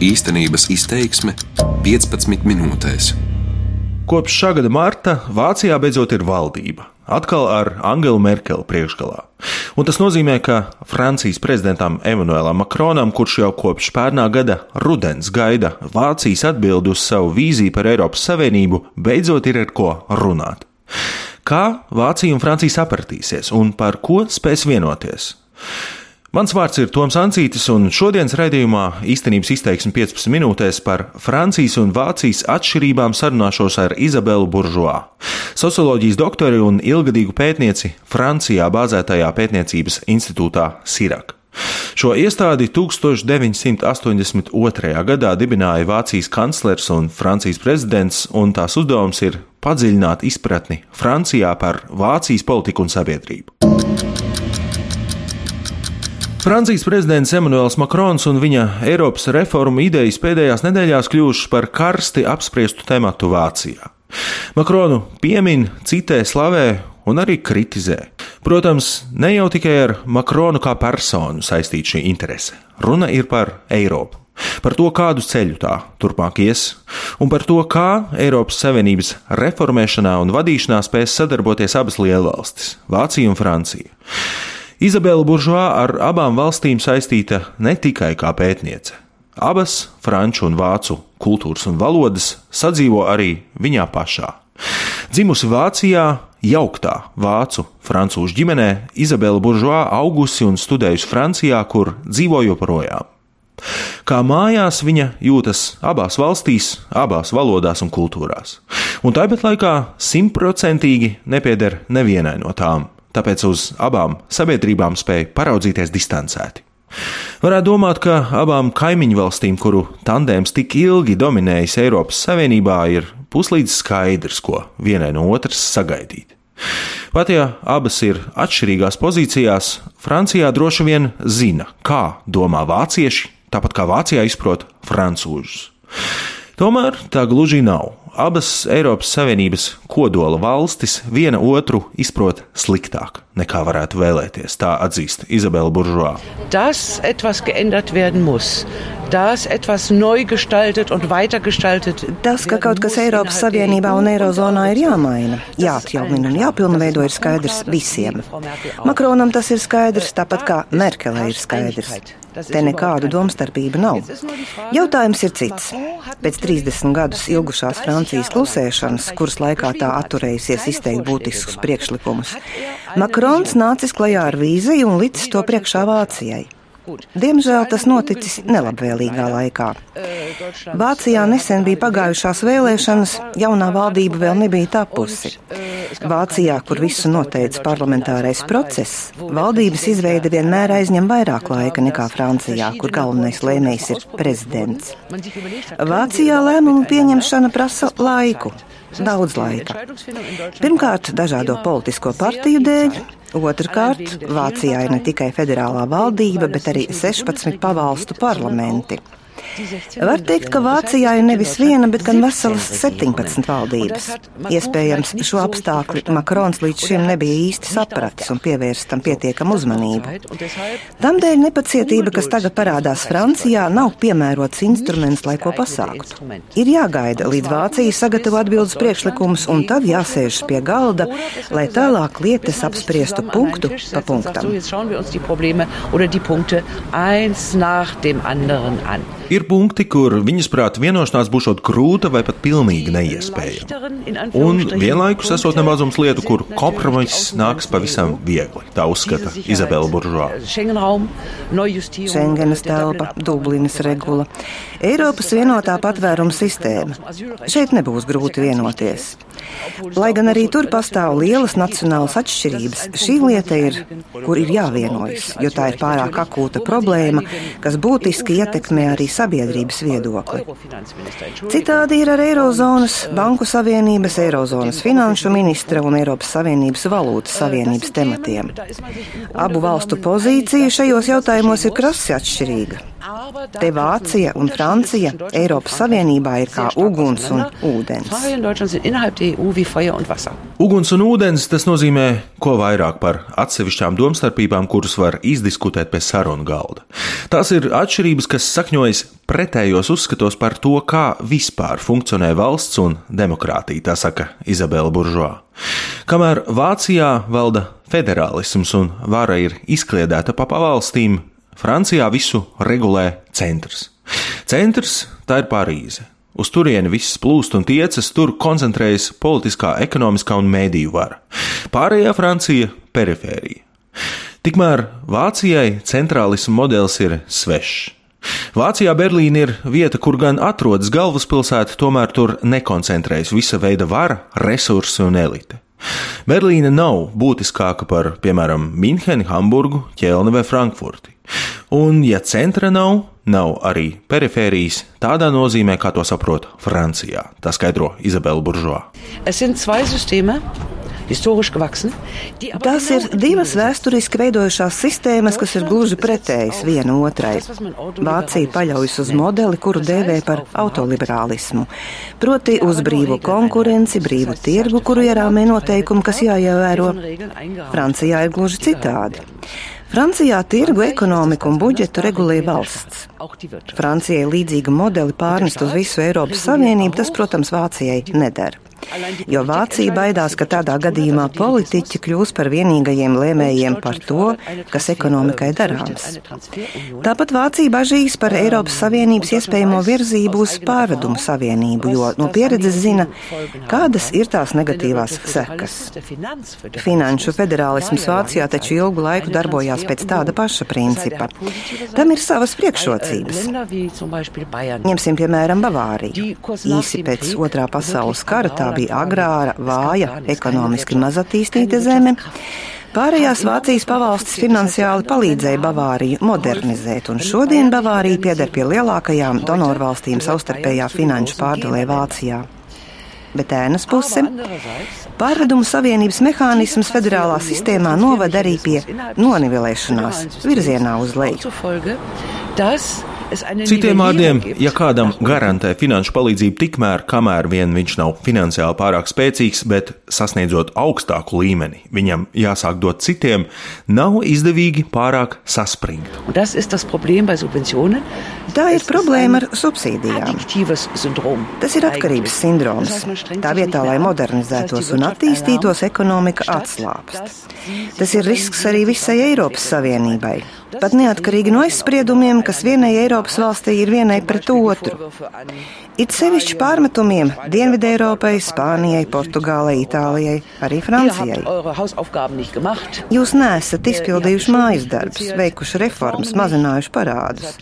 Īstenības izteiksme 15 minūtēs. Kopš šā gada marta Vācijā beidzot ir valdība. Atkal ar Angelu Merkeli priekšgalā. Un tas nozīmē, ka Francijas prezidentam Emanuēlam Makronam, kurš jau kopš pērnā gada rudens gaida Vācijas atbildi uz savu vīziju par Eiropas Savienību, beidzot ir ar ko runāt. Kā Vācija un Francija sapratīsies un par ko spēs vienoties? Mans vārds ir Toms Ancītis, un šodienas raidījumā īstenības izteiksme 15 minūtēs par Francijas un Vācijas atšķirībām sarunāšos ar Izabelu Buržoā, socioloģijas doktori un ilgadīgu pētnieci Francijā bāzētajā pētniecības institūtā Sirak. Šo iestādi 1982. gadā dibināja Vācijas kanclers un Francijas prezidents, un tās uzdevums ir padziļināt izpratni Francijā par Vācijas politiku un sabiedrību. Francijas prezidents Emmanuels Makrons un viņa Eiropas reformu idejas pēdējās nedēļās kļuvušas par karsti apspriestu tematu Vācijā. Makronu piemin, citē, slavē un arī kritizē. Protams, ne jau tikai ar Makronu kā personu saistīta šī interese. Runa ir par Eiropu. Par to, kādu ceļu tā turpmāk ies, un par to, kā Eiropas Savienības reformēšanā un vadīšanā spēs sadarboties abas lielvalstis - Vācija un Francija. Izabela Buržovā ar abām valstīm saistīta ne tikai kā pētniece. Abas franču un vācu kultūras un valodas sadzīvo arī viņā pašā. Dzimusi Vācijā, jauktā vācu francūžu ģimenē, Izabela Buržovā augusi un studējusi Francijā, kur dzīvo joprojām. Kā mājās viņa jūtas abās valstīs, abās valodās un kultūrās, un tāpat laikā simtprocentīgi nepieder nevienai no tām tāpēc uz abām sabiedrībām spēja paraudzīties distancēti. Varētu domāt, ka abām kaimiņu valstīm, kuru tandēms tik ilgi dominējis Eiropas Savienībā, ir puslīdz skaidrs, ko vienai no otras sagaidīt. Pat ja abas ir atšķirīgās pozīcijās, Francijā droši vien zina, kā domā vācieši, tāpat kā Vācijā izprot francūžus. Tomēr tā gluži nav abas Eiropas Savienības kodola valstis viena otru izprot sliktāk nekā varētu vēlēties. Tā atzīst Izabela Buržovā. Das etwas geändert werden muss. Das etwas neu gestaltet un weitergestaltet. Tas, ka kaut kas Eiropas Savienībā un Eirozonā ir jāmaina, jāatjaunina un jāpilnveido, ir skaidrs visiem. Makronam tas ir skaidrs, tāpat kā Merkelē ir skaidrs. Te nekādu domstarpību nav. Jautājums ir cits. Pēc 30 gadus ilgušās Francijas klusēšanas, kuras laikā tā atturējusies izteikt būtiskus priekšlikumus, Makrons nācis klajā ar vīziju un licis to priekšā Vācijai. Diemžēl tas noticis nelabvēlīgā laikā. Vācijā nesen bija pagājušās vēlēšanas, jaunā valdība vēl nebija tapusi. Vācijā, kur visu noteica parlamentārais process, valdības izveide vienmēr aizņem vairāk laika nekā Francijā, kur galvenais lēmējs ir prezidents. Vācijā lēmumu pieņemšana prasa laiku. Daudz laika. Pirmkārt, dažādo politisko partiju dēļ, Otrkārt, Vācijā ir ne tikai federālā valdība, bet arī 16 pavalstu parlamenti. Var teikt, ka Vācijā ir nevis viena, bet gan veselas 17 valdības. Iespējams, šo apstākļu Makrons līdz šim nebija īsti sapratis un pievērst tam pietiekamu uzmanību. Tamdēļ nepacietība, kas tagad parādās Francijā, nav piemērots instruments, lai ko pasāktu. Ir jāgaida, līdz Vācija sagatavo atbildus priekšlikumus, un tad jāsēžas pie galda, lai tālāk lietas apspriestu punktu pa punktam. Ir punkti, kur viņas prāt vienošanās būs grūta vai pat pilnīgi neiespējama. Un vienlaikus esot nemazums lietu, kur kompromiss nāks pavisam viegli. Tā uzskata Izabela Buržovā. Schengenas telpa, Dublinas regula, Eiropas vienotā patvēruma sistēma. Šeit nebūs grūti vienoties. Lai gan arī tur pastāv lielas nacionālas atšķirības, šī lieta ir, kur ir jāvienojas, jo tā ir pārāk akūta problēma, kas būtiski ietekmē arī sabiedrības viedokli. Citādi ir ar Eirozonas, Banku Savienības, Eirozonas finanšu ministra un Eiropas Savienības valūtas savienības tematiem. Abu valstu pozīcija šajos jautājumos ir krasi atšķirīga. Te Vācija un Francija Eiropas Savienībā ir kā uguns un ūdens. Uguns un ūdens tas nozīmē ko vairāk par atsevišķām domstarpībām, kuras var izdiskutēt pie sarunu galda. Tās ir atšķirības, kas sakņojas pretējos uzskatos par to, kā vispār funkcionē valsts un demokrātija, tā saka Izabela Buržoā. Kamēr Vācijā valda federālisms un vara ir izkliedēta pa pavalstīm, Francijā visu regulē centrs. Centrs tā ir Parīze. Uz turieni viss plūst un tiecas, tur koncentrējas politiskā, ekonomiskā un mēdīju vara. Pārējā Francija - perifērija. Tikmēr Vācijai centrālisma modelis ir svešs. Vācijā Berlīna ir vieta, kur gan atrodas galvaspilsēta, tomēr tur nekoncentrējas visa veida vara, resursi un elite. Berlīna nav būtiskāka par, piemēram, Minheni, Hamburgu, Ķelni vai Frankfurti. Un, ja centra nav, nav arī perifērijas tādā nozīmē, kā to saprot Francijā. Tā skaidro Izabela Buržoā. Tās ir divas vēsturiski veidojušās sistēmas, kas ir gluži pretējas viena otrai. Vācija paļaujas uz modeli, kuru dēvē par autoliberālismu, proti uz brīvu konkurenci, brīvu tirgu, kuru ierāmē noteikumi, kas jāievēro. Francijā ir gluži citādi. Francijā tirgu ekonomiku un budžetu regulē valsts. Francijai līdzīga modeli pārnest uz visu Eiropas Savienību, tas, protams, Vācijai nedara jo Vācija baidās, ka tādā gadījumā politiķi kļūs par vienīgajiem lēmējiem par to, kas ekonomikai darāms. Tāpat Vācija bažīs par Eiropas Savienības iespējamo virzību uz pārvedumu savienību, jo no pieredzes zina, kādas ir tās negatīvās sekas. Finanšu federālisms Vācijā taču ilgu laiku darbojās pēc tāda paša principa. Tam ir savas priekšrocības. Ņemsim piemēram Bavāriju. Īsi pēc otrā pasaules kara tā bija agrāra, vāja, ekonomiski mazattīstīta zeme. Pārējās Vācijas pavalstis finansiāli palīdzēja Bavāriju modernizēt, un šodien Bavārija pieder pie lielākajām donorvalstīm savstarpējā finanšu pārdalē Vācijā. Bet ēnas puse - pārvedumu savienības mehānisms federālā sistēmā novada arī pie nonivelēšanās virzienā uz leju. Citiem vārdiem, ja kādam garantē finanšu palīdzību tikmēr, kamēr vien viņš nav finansiāli pārāk spēcīgs, bet sasniedzot augstāku līmeni, viņam jāsāk dot citiem, nav izdevīgi pārāk saspringt. Tā ir problēma ar subsīdijām. Tas ir atkarības sindroms. Tā vietā, lai modernizētos un attīstītos, ekonomika atslābst. Tas ir risks arī visai Eiropas Savienībai. Pat neatkarīgi no aizspriedumiem, kas vienai Eiropas valstī ir vienai pret otru. It sevišķi pārmetumiem Dienvidē Eiropai, Spānijai, Portugālei, Itālijai, arī Francijai. Jūs neesat izpildījuši mājas darbus, veikuši reformas, mazinājuši parādus.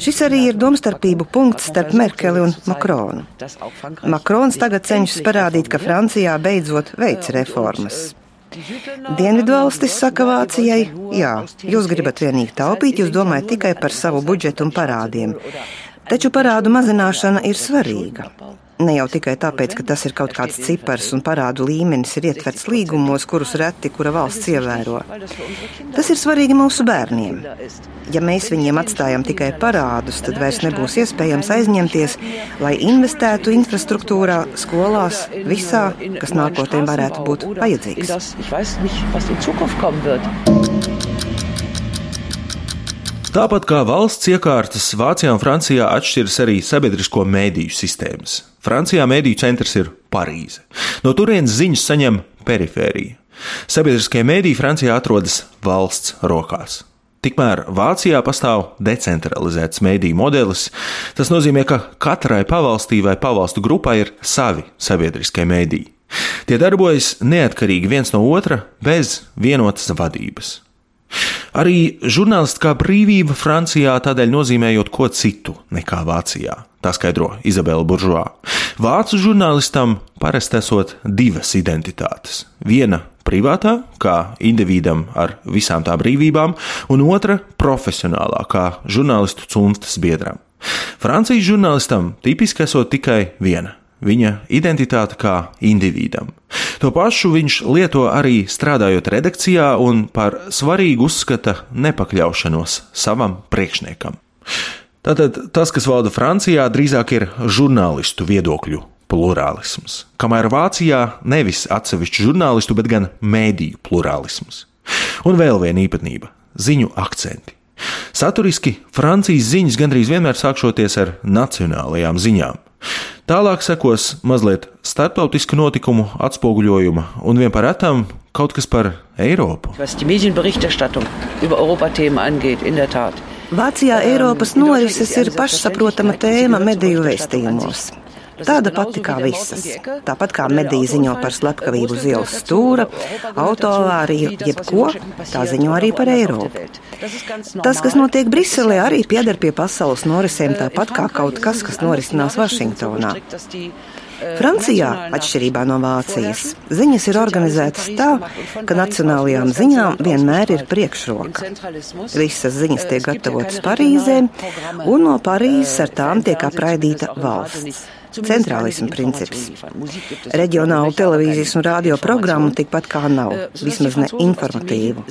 Šis arī ir domstarpību punkts starp Merkeli un Makronu. Makrons tagad cenšas parādīt, ka Francijā beidzot veic reformas. Dienvidvalstis saka Vācijai, jā, jūs gribat vienīgi taupīt, jūs domājat tikai par savu budžetu un parādiem. Taču parādu mazināšana ir svarīga. Ne jau tikai tāpēc, ka tas ir kaut kāds cipars un parādu līmenis ir ietverts līgumos, kurus reti kura valsts ievēro. Tas ir svarīgi mūsu bērniem. Ja mēs viņiem atstājam tikai parādus, tad vairs nebūs iespējams aizņemties, lai investētu infrastruktūrā, skolās, visā, kas nākotnē varētu būt vajadzīgs. Tāpat kā valsts iekārtas, Vācijā un Francijā atšķiras arī sabiedrisko mēdīju sistēmas. Francijā mēdīju centrs ir Parīze. No turienes ziņas saņem perifērija. Sabiedriskie mēdīji Francijā atrodas valsts rokās. Tikmēr Vācijā pastāv decentralizēts mediju modelis. Tas nozīmē, ka katrai pavalstī vai pavalstu grupai ir savi sabiedriskie mediji. Tie darbojas neatkarīgi viens no otra, bez vienotas vadības. Arī žurnālistiskā brīvība Francijā tādēļ nozīmējot ko citu nekā Vācijā. Tā skaidro Izabela Buržoā. Vācu žurnālistam parasti esot divas identitātes. Viena privātā, kā individam ar visām tā brīvībām, un otra profesionālā, kā žurnālistu cunftas biedram. Francijas žurnālistam tipiski esot tikai viena viņa identitāte kā individam. To pašu viņš lieto arī strādājot redakcijā un par svarīgu uzskata nepakļaušanos savam priekšniekam. Tātad tas, kas valda Francijā, drīzāk ir žurnālistu viedokļu plurālisms, kamēr Vācijā nevis atsevišķu žurnālistu, bet gan mēdīju plurālisms. Un vēl viena īpatnība - ziņu akcenti. Saturiski Francijas ziņas gandrīz vienmēr sākšoties ar nacionālajām ziņām. Tālāk sekos mazliet starptautisku notikumu atspoguļojuma un vien par retam kaut kas par Eiropu. Vācijā Eiropas norises ir pašsaprotama tēma mediju vēstījumos. Tāda pati kā visas. Tāpat kā mediji ziņo par slepkavību uz ielas stūra, autoavāriju, jebko, tā ziņo arī par Eiropu. Tas, kas notiek Briselē, arī pieder pie pasaules norisēm, tāpat kā kaut kas, kas norisinās Vašingtonā. Francijā, atšķirībā no Vācijas, ziņas ir organizētas tā, ka nacionālajām ziņām vienmēr ir priekšroka. Visas ziņas tiek gatavotas Parīzē, un no Parīzes ar tām tiek apraidīta valsts centrālisma princips. Reģionālu televīzijas un radio programmu tikpat kā nav, vismaz ne informatīvu.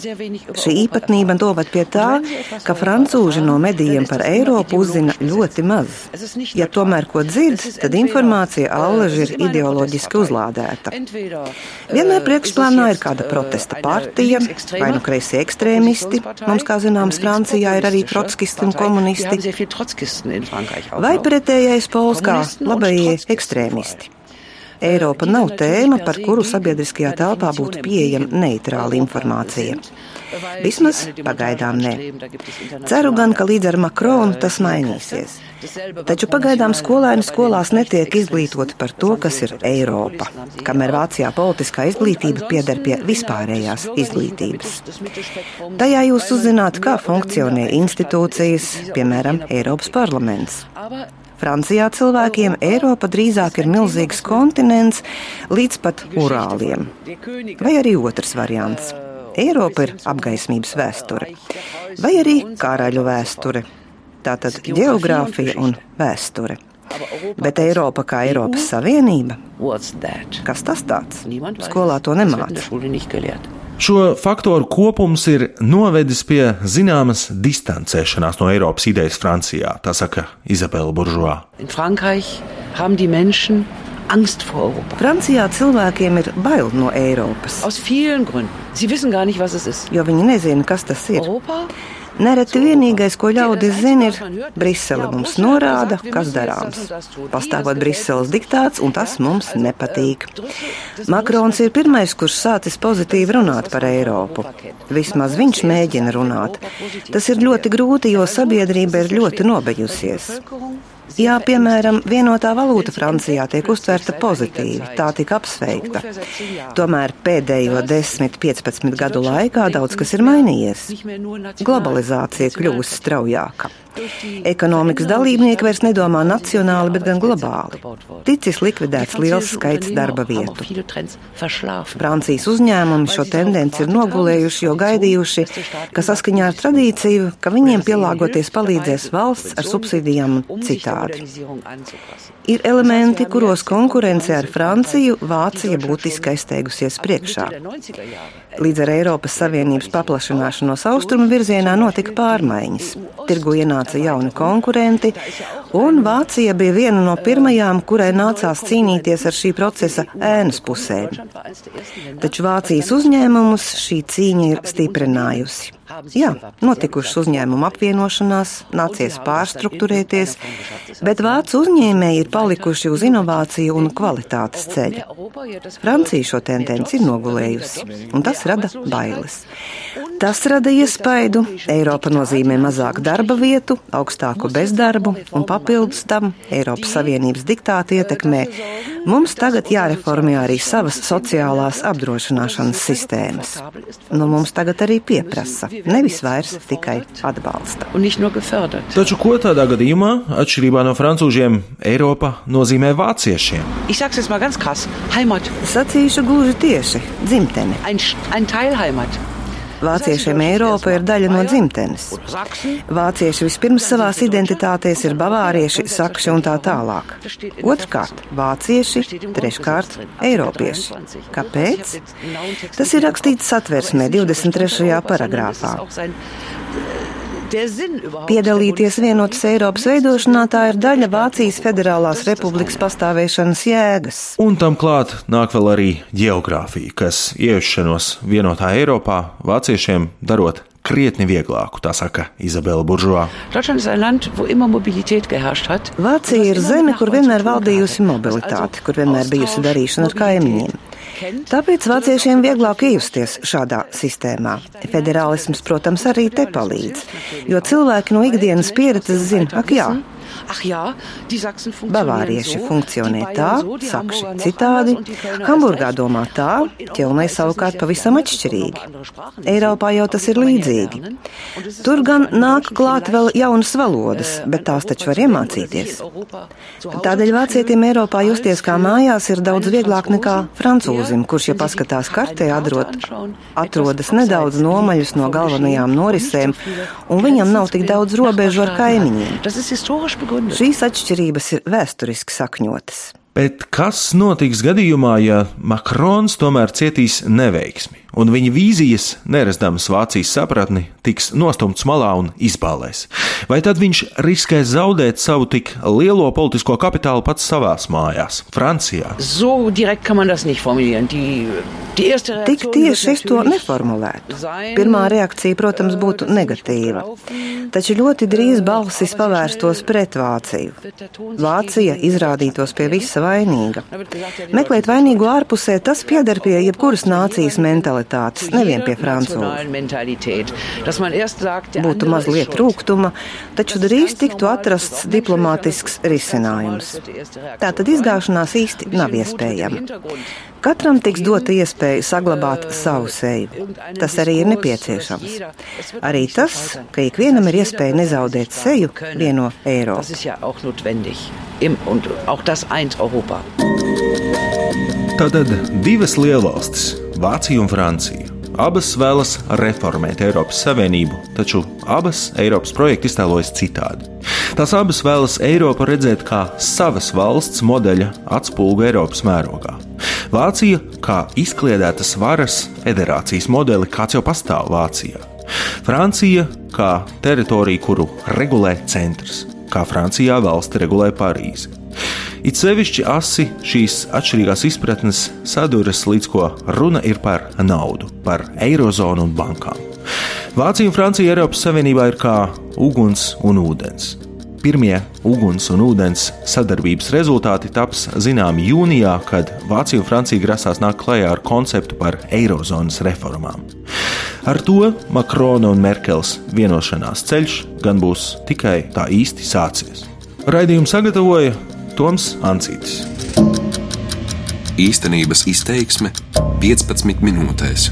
Šī īpatnība novad pie tā, ka francūži no medijiem par Eiropu uzzina ļoti maz. Ja tomēr ko dzird, tad informācija allaži ir ideoloģiski uzlādēta. Vienmēr priekšplānā ir kāda protesta partija, vai nu kreisie ekstrēmisti, mums, kā zināms, Francijā ir arī trotskisti un komunisti, vai pretējais pols kā? Labējais labējie ekstrēmisti. Eiropa nav tēma, par kuru sabiedriskajā telpā būtu pieejama neitrāla informācija. Vismaz pagaidām nē. Ceru gan, ka līdz ar Makronu tas mainīsies. Taču pagaidām skolēni skolās netiek izglītoti par to, kas ir Eiropa, kamēr Vācijā politiskā izglītība pieder pie vispārējās izglītības. Tajā jūs uzzināt, kā funkcionē institūcijas, piemēram, Eiropas parlaments. Francijā cilvēkiem Eiropa drīzāk ir milzīgs kontinents līdz pat Urāliem. Vai arī otrs variants. Eiropa ir apgaismības vēsture, vai arī karaļu vēsture. Tātad geogrāfija un vēsture. Bet Eiropa kā Eiropas Savienība? Kas tas tāds? Skolā to nemāca. Šo faktoru kopums ir novedis pie zināmas distancēšanās no Eiropas idejas Francijā, tā saka Izabela Buržovā. Francijā cilvēkiem ir bail no Eiropas. Jo viņi nezina, kas tas ir. Europa? Nereti vienīgais, ko ļaudis zina, ir Brisele mums norāda, kas darāms. Pastāvot Briseles diktāts, un tas mums nepatīk. Makrons ir pirmais, kurš sācis pozitīvi runāt par Eiropu. Vismaz viņš mēģina runāt. Tas ir ļoti grūti, jo sabiedrība ir ļoti nobejusies. Jā, piemēram, vienotā valūta Francijā tiek uztverta pozitīvi, tā tika apsveikta. Tomēr pēdējo 10-15 gadu laikā daudz kas ir mainījies. Globalizācija kļūst straujāka. Ekonomikas dalībnieki vairs nedomā nacionāli, bet gan globāli. Ticis likvidēts liels skaits darba vietu. Francijas uzņēmumi šo tendenci ir nogulējuši, jo gaidījuši, ka saskaņā ar tradīciju, ka viņiem pielāgoties palīdzēs valsts ar subsīdijām un citādi. Ir elementi, kuros konkurence ar Franciju Vācija būtiski aizteigusies priekšā. Līdz ar Eiropas Savienības paplašināšanos austrumu virzienā notika pārmaiņas. Tirgu ienāca jauni konkurenti, un Vācija bija viena no pirmajām, kurai nācās cīnīties ar šī procesa ēnas pusēm. Taču Vācijas uzņēmumus šī cīņa ir stiprinājusi. Jā, notikušas uzņēmumu apvienošanās, nācies pārstruktūrēties, bet vācu uzņēmēji ir palikuši uz inovāciju un kvalitātes ceļa. Francija šo tendenci ir nogulējusi, un tas rada bailes. Tas rada iespaidu, Eiropa nozīmē mazāk darba vietu, augstāku bezdarbu, un papildus tam Eiropas Savienības diktāti ietekmē. Mums tagad jāreformē arī savas sociālās apdrošināšanas sistēmas. Nu, mums tagad arī pieprasa nevis vairs tikai atbalsta. Taču ko tādā gadījumā, atšķirībā no francūžiem, Eiropa nozīmē vāciešiem? Sacīšu gluži tieši - dzimtene. Ein, ein Vāciešiem Eiropa ir daļa no dzimtenes. Vācieši vispirms savās identitātēs ir bavārieši, sakši un tā tālāk. Otrkārt, vācieši, treškārt, eiropieši. Kāpēc? Tas ir rakstīts satversmē 23. paragrāfā. Piedalīties vienotas Eiropas veidošanā tā ir daļa Vācijas Federālās Republikas pastāvēšanas jēgas. Un tam klāt nāk vēl arī geogrāfija, kas ieiešanos vienotā Eiropā vāciešiem darot krietni vieglāku, tā saka Izabela Buržovā. Vācija ir zeme, kur vienmēr valdījusi mobilitāte, kur vienmēr bijusi darīšana ar kaimiņiem. Tāpēc vāciešiem vieglāk iejusties šādā sistēmā. Federālisms, protams, arī te palīdz, jo cilvēki no ikdienas pieredzes zina, ak jā, Bavārieši funkcionē tā, sakši citādi, Hamburgā domā tā, ķelnē savukārt pavisam atšķirīgi. Eiropā jau tas ir līdzīgi. Tur gan nāk klāt vēl jaunas valodas, bet tās taču var iemācīties. Tādēļ vācietim Eiropā justies kā mājās ir daudz vieglāk nekā francūzim, kurš, ja paskatās kartē, atrod, atrodas nedaudz nomaļus no galvenajām norisēm, un viņam nav tik daudz robežu ar kaimiņiem. Šīs atšķirības ir vēsturiski sakņotas. Bet kas notiks gadījumā, ja Makrons tomēr cietīs neveiksmi? un viņa vīzijas, nerastams Vācijas sapratni, tiks nostumts malā un izbālēs. Vai tad viņš riskēs zaudēt savu tik lielo politisko kapitālu pats savās mājās, Francijā? So Tik tieši es to neformulētu. Pirmā reakcija, protams, būtu negatīva. Taču ļoti drīz balsis pavērstos pret Vāciju. Vācija izrādītos pie visa vainīga. Meklēt vainīgu ārpusē, tas pieder pie jebkuras nācijas mentalitātes nevien pie francūžu. Būtu mazliet rūgtuma, taču drīz tiktu atrasts diplomātisks risinājums. Tātad izgāšanās īsti nav iespējama. Katram tiks dota iespēja saglabāt savu seju. Tas arī ir nepieciešams. Arī tas, ka ikvienam ir iespēja nezaudēt seju, vieno Eiropu. Tātad divas lielvalstis Vācija un Francija. Abas vēlas reformēt Eiropas Savienību, taču abas Eiropas projekti iztēlojas citādi. Tās abas vēlas Eiropu redzēt kā savas valsts modeļa atspulgu Eiropas mērogā. Vācija kā izkliedētas varas federācijas modeli, kāds jau pastāv Vācijā. Francija kā teritorija, kuru regulē centrs, kā Francijā valsti regulē Parīzi. It sevišķi asi šīs atšķirīgās izpratnes saduras, līdz ko runa ir par naudu, par eirozonu un bankām. Vācija un Francija Eiropas Savienībā ir kā uguns un ūdens. Pirmie uguns un ūdens sadarbības rezultāti taps zināmi jūnijā, kad Vācija un Francija grasās nākt klajā ar konceptu par eirozonas reformām. Ar to Makrona un Merkels vienošanās ceļš gan būs tikai tā īsti sācies. Raidījumu sagatavoja Toms Ancītis. Īstenības izteiksme 15 minūtēs.